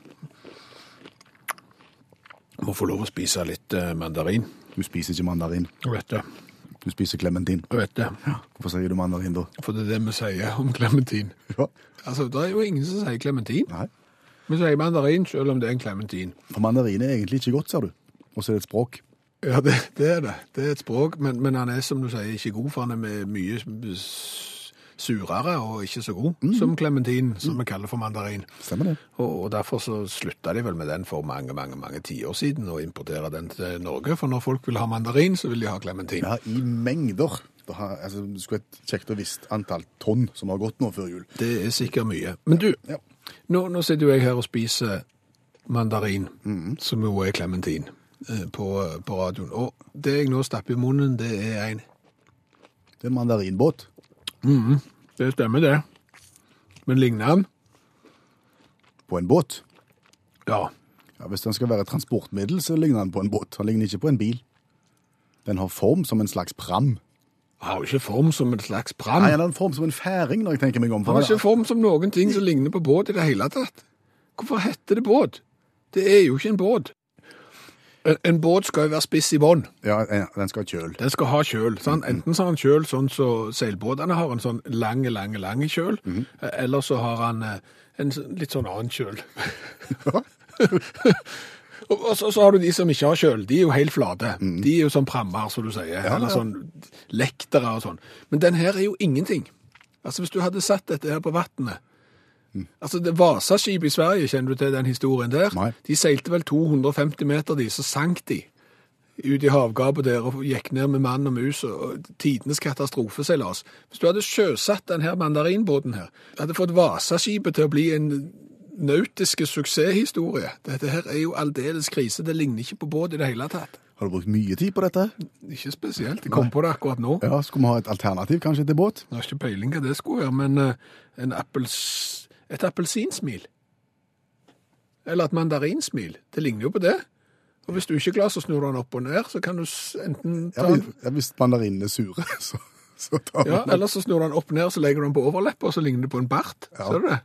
Speaker 2: Må få lov å spise litt eh, mandarin.
Speaker 1: Du spiser ikke mandarin,
Speaker 2: Jeg vet det.
Speaker 1: du spiser klementin.
Speaker 2: Jeg vet det.
Speaker 1: Hvorfor sier du mandarin da?
Speaker 2: For det er det vi sier om klementin. <laughs>
Speaker 1: Ja.
Speaker 2: Altså, det er jo ingen som sier klementin.
Speaker 1: Nei,
Speaker 2: Vi sier mandarin selv om det er en klementin.
Speaker 1: for mandarin er egentlig ikke godt, ser du. Og så er det et språk.
Speaker 2: Ja, det, det er det. Det er et språk, men, men han er, som du sier, ikke god, for han er med mye surere og ikke så god som klementin, som vi kaller for mandarin.
Speaker 1: Stemmer det.
Speaker 2: Og, og derfor så slutta de vel med den for mange, mange mange tiår siden å importere den til Norge. For når folk vil ha mandarin, så vil de ha klementin.
Speaker 1: Ja, i mengder. Det har, altså, skulle et kjekt og visst antall tonn som har gått nå før jul.
Speaker 2: Det er sikkert mye. Men du,
Speaker 1: Ja.
Speaker 2: nå, nå sitter jo jeg her og spiser mandarin, som jo er klementin, eh, på, på radioen. Og det jeg nå stapper i munnen, det er en
Speaker 1: Det er en mandarinbåt.
Speaker 2: Det stemmer, det. Men ligner han?
Speaker 1: På en båt.
Speaker 2: Ja.
Speaker 1: Ja, Hvis den skal være et transportmiddel, så ligner den på en båt. Han ligner ikke på en bil. Den har form som en slags pram.
Speaker 2: Har jo ikke form som en slags pram.
Speaker 1: Nei, den har en form som en færing, når jeg tenker meg om.
Speaker 2: Han har ikke form som noen ting som ligner på båt i det hele tatt. Hvorfor heter det båt? Det er jo ikke en båt. En, en båt skal jo være spiss i bånn.
Speaker 1: Ja, den skal ha kjøl.
Speaker 2: Den skal ha kjøl. Sant? Enten så har han kjøl sånn som seilbåtene har, en sånn lang, lang, lang kjøl, eller så har han eh, en litt sånn annen kjøl. <laughs> og og så, så har du de som ikke har kjøl. De er jo helt flate. De er jo sånn prammer, som du sier, eller
Speaker 1: ja.
Speaker 2: sånn lektere og sånn. Men den her er jo ingenting. Altså, hvis du hadde satt dette her på vannet Altså, det Vasaskipet i Sverige, kjenner du til den historien der?
Speaker 1: Nei.
Speaker 2: De seilte vel 250 meter, de, så sank de ut i havgapet der og gikk ned med mann og mus og tidenes katastrofeseilas. Hvis du hadde sjøsatt denne mandarinbåten her, hadde fått Vasaskipet til å bli en nautiske suksesshistorie. Dette her er jo aldeles krise. Det ligner ikke på båt i det hele tatt.
Speaker 1: Har du brukt mye tid på dette?
Speaker 2: Ikke spesielt. Jeg kom på det akkurat nå.
Speaker 1: Ja, Skulle vi ha et alternativ kanskje til båt?
Speaker 2: Jeg har ikke peiling hva det skulle være, men uh, en appels, et appelsinsmil. Eller et mandarinsmil. Det ligner jo på det. Og hvis du ikke er glad, så snur du den opp og ned, så kan du enten ta den
Speaker 1: ja, Hvis mandarinene er sure, <laughs> så, så tar
Speaker 2: Ja,
Speaker 1: man
Speaker 2: eller så snur du den opp og ned, så legger du den på overleppa, og så ligner det på en bart. Ser du det?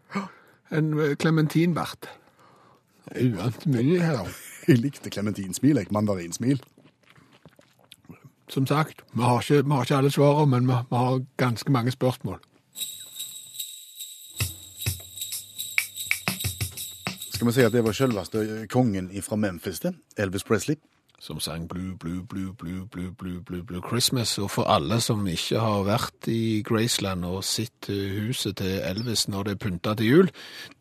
Speaker 2: En eh, klementinbart. Er Uant mye her.
Speaker 1: Jeg likte clementinsmil, jeg. Mandarinsmil.
Speaker 2: Som sagt, vi har ikke, vi har ikke alle svarene, men vi, vi har ganske mange spørsmål.
Speaker 1: Skal vi si at det var selveste kongen fra Memphis, det? Elvis Presley.
Speaker 2: som sang Blue, Blue, Blue, Blue, Blue, Blue, Blue, Blue Christmas. Og for alle som ikke har vært i Graceland og sett eh, huset til Elvis når det er pynta til jul,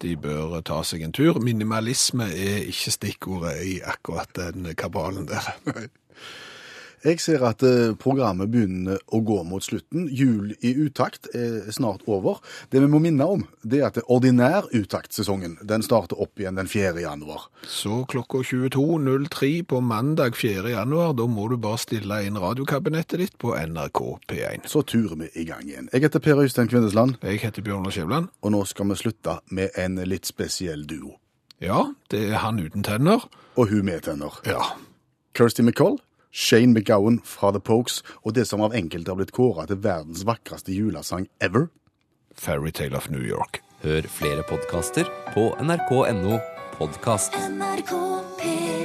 Speaker 2: de bør ta seg en tur. Minimalisme er ikke stikkordet i akkurat den kabalen der. <laughs>
Speaker 1: Jeg ser at eh, programmet begynner å gå mot slutten. Jul i utakt er snart over. Det vi må minne om, det er at det ordinær utaktsesongen den starter opp igjen den 4. januar.
Speaker 2: Så klokka 22.03 på mandag 4. januar, da må du bare stille inn radiokabinettet ditt på NRK P1.
Speaker 1: Så turer vi i gang igjen. Jeg heter Per Øystein Kvindesland,
Speaker 2: Jeg heter Bjørnar Skjævland.
Speaker 1: og nå skal vi slutte med en litt spesiell duo.
Speaker 2: Ja, det er han uten tenner.
Speaker 1: Og hun med tenner.
Speaker 2: Ja.
Speaker 1: Kirsty McColl, Shane McGowan fra The Pokes, og det som av enkelte har blitt kåra til verdens vakreste julesang ever.
Speaker 2: Fairytale of New York.
Speaker 5: Hør flere podkaster på nrk.no podkast.
Speaker 6: NRK P1